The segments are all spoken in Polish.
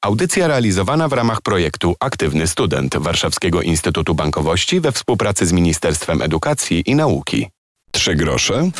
Audycja realizowana w ramach projektu Aktywny Student Warszawskiego Instytutu Bankowości we współpracy z Ministerstwem Edukacji i Nauki. Trzy grosze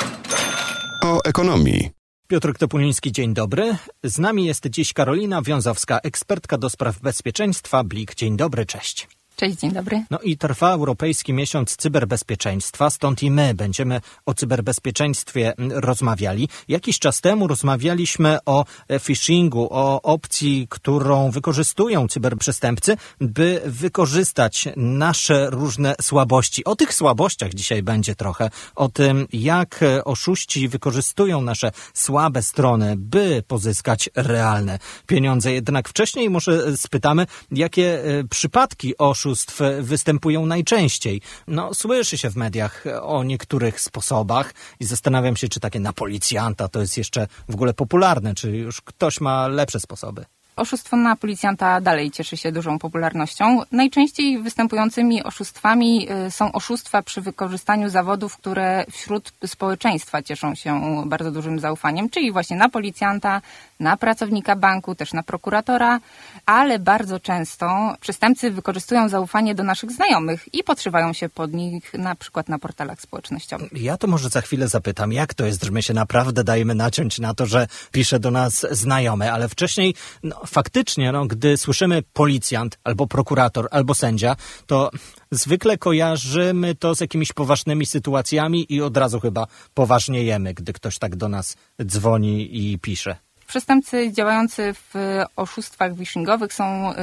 o ekonomii. Piotr Topuliński, dzień dobry. Z nami jest dziś Karolina Wiązowska, ekspertka do spraw bezpieczeństwa Blik. Dzień dobry, cześć. Cześć, dzień dobry. No i trwa Europejski Miesiąc Cyberbezpieczeństwa, stąd i my będziemy o cyberbezpieczeństwie rozmawiali. Jakiś czas temu rozmawialiśmy o phishingu, o opcji, którą wykorzystują cyberprzestępcy, by wykorzystać nasze różne słabości. O tych słabościach dzisiaj będzie trochę, o tym, jak oszuści wykorzystują nasze słabe strony, by pozyskać realne pieniądze. Jednak wcześniej może spytamy, jakie e, przypadki oszustw oszustw występują najczęściej. No, słyszy się w mediach o niektórych sposobach i zastanawiam się, czy takie na policjanta to jest jeszcze w ogóle popularne, czy już ktoś ma lepsze sposoby. Oszustwo na policjanta dalej cieszy się dużą popularnością. Najczęściej występującymi oszustwami y, są oszustwa przy wykorzystaniu zawodów, które wśród społeczeństwa cieszą się bardzo dużym zaufaniem, czyli właśnie na policjanta, na pracownika banku, też na prokuratora, ale bardzo często przestępcy wykorzystują zaufanie do naszych znajomych i podszywają się pod nich na przykład na portalach społecznościowych. Ja to może za chwilę zapytam, jak to jest, że my się naprawdę dajemy naciąć na to, że pisze do nas znajomy, ale wcześniej no, faktycznie, no, gdy słyszymy policjant albo prokurator albo sędzia, to zwykle kojarzymy to z jakimiś poważnymi sytuacjami i od razu chyba poważniejemy, gdy ktoś tak do nas dzwoni i pisze. Przestępcy działający w oszustwach phishingowych są y,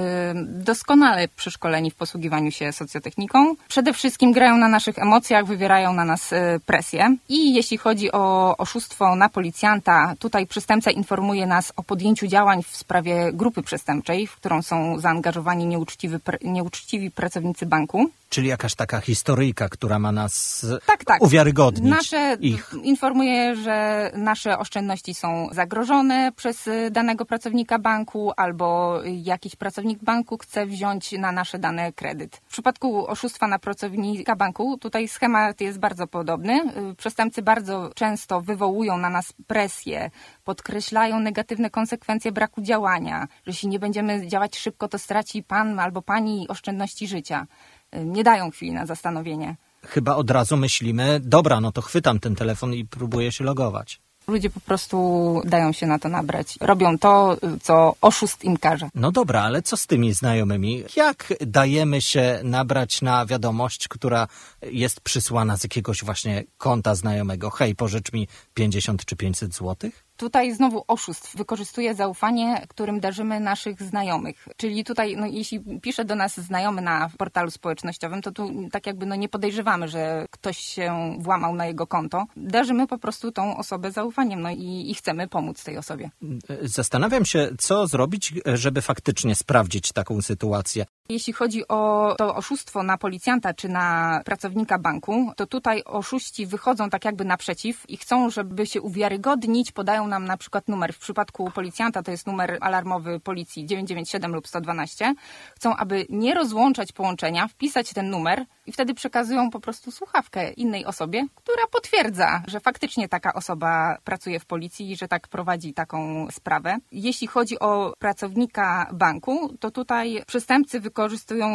doskonale przeszkoleni w posługiwaniu się socjotechniką. Przede wszystkim grają na naszych emocjach, wywierają na nas y, presję. I jeśli chodzi o oszustwo na policjanta, tutaj przestępca informuje nas o podjęciu działań w sprawie grupy przestępczej, w którą są zaangażowani nieuczciwi, nieuczciwi pracownicy banku. Czyli jakaś taka historyjka, która ma nas tak, tak. uwiarygodnić. Nasze ich. informuje, że nasze oszczędności są zagrożone przez danego pracownika banku, albo jakiś pracownik banku chce wziąć na nasze dane kredyt. W przypadku oszustwa na pracownika banku, tutaj schemat jest bardzo podobny. Przestępcy bardzo często wywołują na nas presję, podkreślają negatywne konsekwencje braku działania, że jeśli nie będziemy działać szybko, to straci pan albo pani oszczędności życia nie dają chwili na zastanowienie. Chyba od razu myślimy, dobra, no to chwytam ten telefon i próbuję się logować. Ludzie po prostu dają się na to nabrać. Robią to, co oszust im każe. No dobra, ale co z tymi znajomymi? Jak dajemy się nabrać na wiadomość, która jest przysłana z jakiegoś właśnie konta znajomego? Hej, pożycz mi 50 czy 500 złotych? Tutaj znowu oszustw wykorzystuje zaufanie, którym darzymy naszych znajomych. Czyli tutaj, no, jeśli pisze do nas znajomy na portalu społecznościowym, to tu tak jakby no, nie podejrzewamy, że ktoś się włamał na jego konto. Darzymy po prostu tą osobę zaufaniem no, i, i chcemy pomóc tej osobie. Zastanawiam się, co zrobić, żeby faktycznie sprawdzić taką sytuację. Jeśli chodzi o to oszustwo na policjanta czy na pracownika banku, to tutaj oszuści wychodzą tak jakby naprzeciw i chcą, żeby się uwiarygodnić, podają nam na przykład numer. W przypadku policjanta to jest numer alarmowy policji 997 lub 112. Chcą, aby nie rozłączać połączenia, wpisać ten numer i wtedy przekazują po prostu słuchawkę innej osobie, która potwierdza, że faktycznie taka osoba pracuje w policji i że tak prowadzi taką sprawę. Jeśli chodzi o pracownika banku, to tutaj przestępcy wykorzystują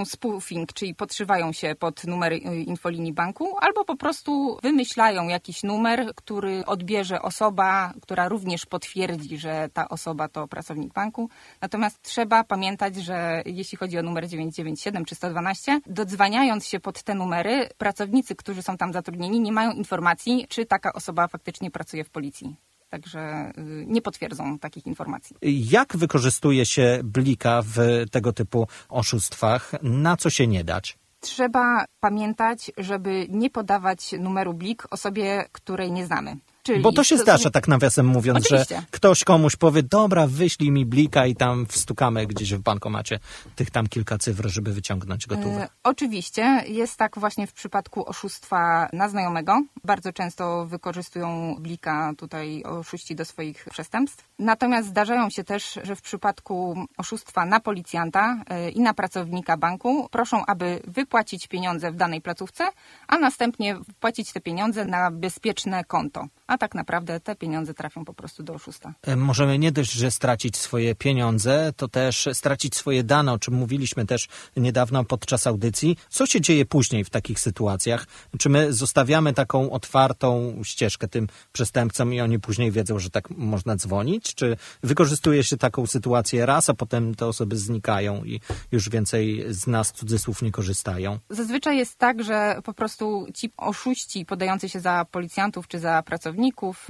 spoofing, czyli podszywają się pod numer infolinii banku, albo po prostu wymyślają jakiś numer, który odbierze osoba, która również potwierdzi, że ta osoba to pracownik banku. Natomiast trzeba pamiętać, że jeśli chodzi o numer 997 czy 112, dodzwaniając się pod te numery, pracownicy, którzy są tam zatrudnieni, nie mają informacji, czy taka osoba faktycznie pracuje w policji. Także y, nie potwierdzą takich informacji. Jak wykorzystuje się blika w tego typu oszustwach? Na co się nie dać? Trzeba pamiętać, żeby nie podawać numeru blik osobie, której nie znamy. Czyli Bo to się zdarza, tak nawiasem mówiąc, Oczywiście. że ktoś komuś powie, dobra, wyślij mi blika i tam wstukamy gdzieś w bankomacie tych tam kilka cyfr, żeby wyciągnąć gotówkę. E, oczywiście. Jest tak właśnie w przypadku oszustwa na znajomego. Bardzo często wykorzystują blika tutaj oszuści do swoich przestępstw. Natomiast zdarzają się też, że w przypadku oszustwa na policjanta e, i na pracownika banku proszą, aby wypłacić pieniądze w danej placówce, a następnie wpłacić te pieniądze na bezpieczne konto a tak naprawdę te pieniądze trafią po prostu do oszusta. E, możemy nie dość, że stracić swoje pieniądze, to też stracić swoje dane, o czym mówiliśmy też niedawno podczas audycji. Co się dzieje później w takich sytuacjach? Czy my zostawiamy taką otwartą ścieżkę tym przestępcom i oni później wiedzą, że tak można dzwonić? Czy wykorzystuje się taką sytuację raz, a potem te osoby znikają i już więcej z nas cudzysłów nie korzystają? Zazwyczaj jest tak, że po prostu ci oszuści podający się za policjantów czy za pracowników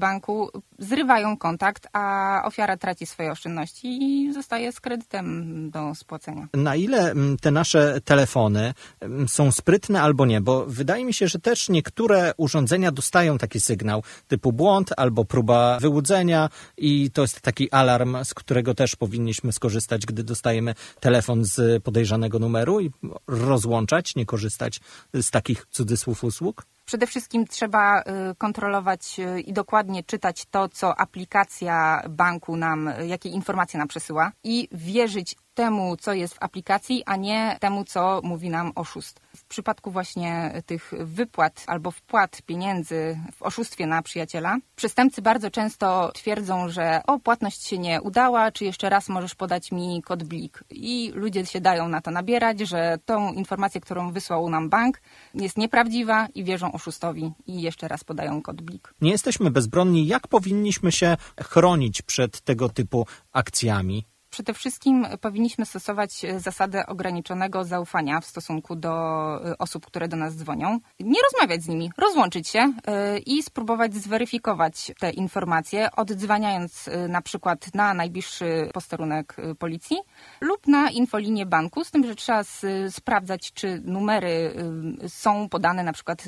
banku zrywają kontakt, a ofiara traci swoje oszczędności i zostaje z kredytem do spłacenia. Na ile mm, te nasze telefony mm, są sprytne albo nie? Bo wydaje mi się, że też niektóre urządzenia dostają taki sygnał typu błąd albo próba wyłudzenia i to jest taki alarm, z którego też powinniśmy skorzystać, gdy dostajemy telefon z podejrzanego numeru i rozłączać, nie korzystać z takich cudzysłów usług? Przede wszystkim trzeba y, kontrolować y, i dokładnie czytać to, co aplikacja banku nam, jakie informacje nam przesyła i wierzyć temu, co jest w aplikacji, a nie temu, co mówi nam oszust. W przypadku właśnie tych wypłat albo wpłat pieniędzy w oszustwie na przyjaciela, przestępcy bardzo często twierdzą, że o, płatność się nie udała, czy jeszcze raz możesz podać mi kod BLIK. I ludzie się dają na to nabierać, że tą informację, którą wysłał nam bank, jest nieprawdziwa i wierzą oszustowi i jeszcze raz podają kod BLIK. Nie jesteśmy bezbronni. Jak powinniśmy się chronić przed tego typu akcjami? Przede wszystkim powinniśmy stosować e, zasadę ograniczonego zaufania w stosunku do e, osób, które do nas dzwonią. Nie rozmawiać z nimi, rozłączyć się e, i spróbować zweryfikować te informacje, oddzwaniając na przykład na najbliższy posterunek policji lub na infolinię banku, z tym, że trzeba sprawdzać, czy numery są podane na przykład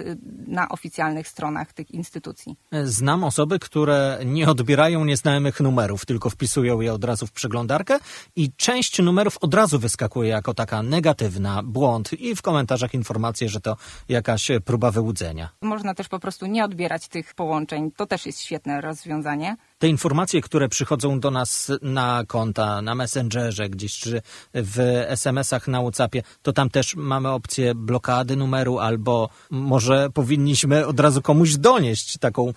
na oficjalnych stronach tych instytucji. Znam osoby, które nie odbierają nieznajomych numerów, tylko wpisują je od razu w przeglądarkę i część numerów od razu wyskakuje jako taka negatywna, błąd i w komentarzach informacje, że to jakaś próba wyłudzenia. Można też po prostu nie odbierać tych połączeń. To też jest świetne rozwiązanie te informacje, które przychodzą do nas na konta, na Messengerze gdzieś, czy w SMS-ach na WhatsAppie, to tam też mamy opcję blokady numeru, albo może powinniśmy od razu komuś donieść taką e,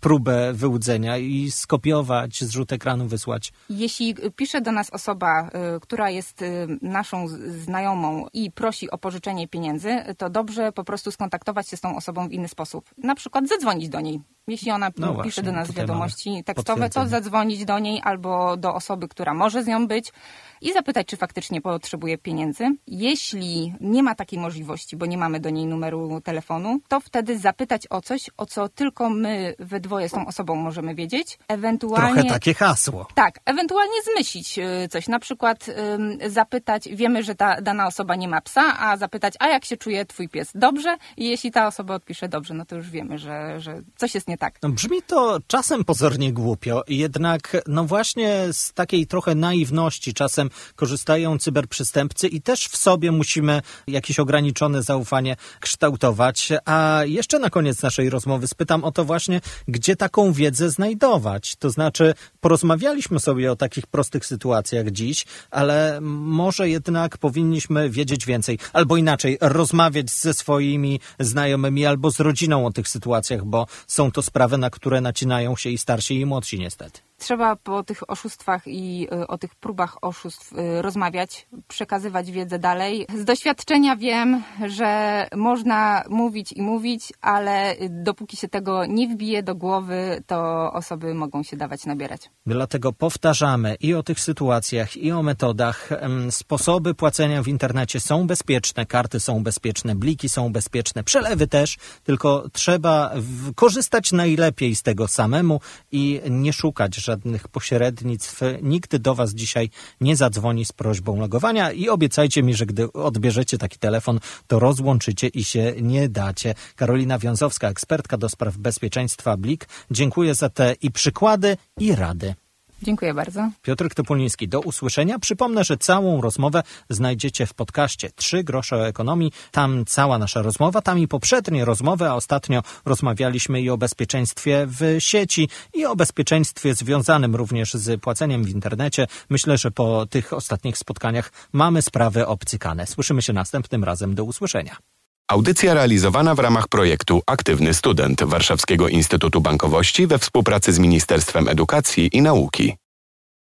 próbę wyłudzenia i skopiować, zrzut ekranu wysłać. Jeśli pisze do nas osoba, e, która jest e, naszą znajomą i prosi o pożyczenie pieniędzy, to dobrze po prostu skontaktować się z tą osobą w inny sposób. Na przykład zadzwonić do niej jeśli ona no pisze właśnie, do nas wiadomości tekstowe, to zadzwonić do niej albo do osoby, która może z nią być i zapytać, czy faktycznie potrzebuje pieniędzy. Jeśli nie ma takiej możliwości, bo nie mamy do niej numeru telefonu, to wtedy zapytać o coś, o co tylko my we dwoje z tą osobą możemy wiedzieć. Ewentualnie... Trochę takie hasło. Tak, ewentualnie zmyślić y, coś. Na przykład zapytać, wiemy, że ta dana osoba nie ma psa, a zapytać, a jak się czuje twój pies? Dobrze? I jeśli ta osoba odpisze dobrze, no to już wiemy, że, że coś jest nie tak. No, brzmi to czasem pozornie głupio, jednak no właśnie z takiej trochę naiwności czasem korzystają cyberprzestępcy i też w sobie musimy jakieś ograniczone zaufanie kształtować. A jeszcze na koniec naszej rozmowy spytam o to właśnie, gdzie taką wiedzę znajdować. To znaczy, porozmawialiśmy sobie o takich prostych sytuacjach dziś, ale może jednak powinniśmy wiedzieć więcej. Albo inaczej, rozmawiać ze swoimi znajomymi albo z rodziną o tych sytuacjach, bo są to sprawy, na które nacinają się i starsi i młodsi niestety. Trzeba po tych oszustwach i y, o tych próbach oszustw y, rozmawiać, przekazywać wiedzę dalej. Z doświadczenia wiem, że można mówić i mówić, ale dopóki się tego nie wbije do głowy, to osoby mogą się dawać nabierać. Dlatego powtarzamy i o tych sytuacjach, i o metodach. Sposoby płacenia w internecie są bezpieczne, karty są bezpieczne, bliki są bezpieczne, przelewy też, tylko trzeba korzystać najlepiej z tego samemu i nie szukać żadnych pośrednictw. Nikt do Was dzisiaj nie zadzwoni z prośbą logowania i obiecajcie mi, że gdy odbierzecie taki telefon, to rozłączycie i się nie dacie. Karolina Wiązowska, ekspertka do spraw bezpieczeństwa Blik. Dziękuję za te i przykłady, i rady. Dziękuję bardzo. Piotr Topuliński, do usłyszenia. Przypomnę, że całą rozmowę znajdziecie w podcaście Trzy grosze o ekonomii. Tam cała nasza rozmowa, tam i poprzednie rozmowy, a ostatnio rozmawialiśmy i o bezpieczeństwie w sieci i o bezpieczeństwie związanym również z płaceniem w internecie. Myślę, że po tych ostatnich spotkaniach mamy sprawy obcykane. Słyszymy się następnym razem. Do usłyszenia. Audycja realizowana w ramach projektu Aktywny Student Warszawskiego Instytutu Bankowości we współpracy z Ministerstwem Edukacji i Nauki.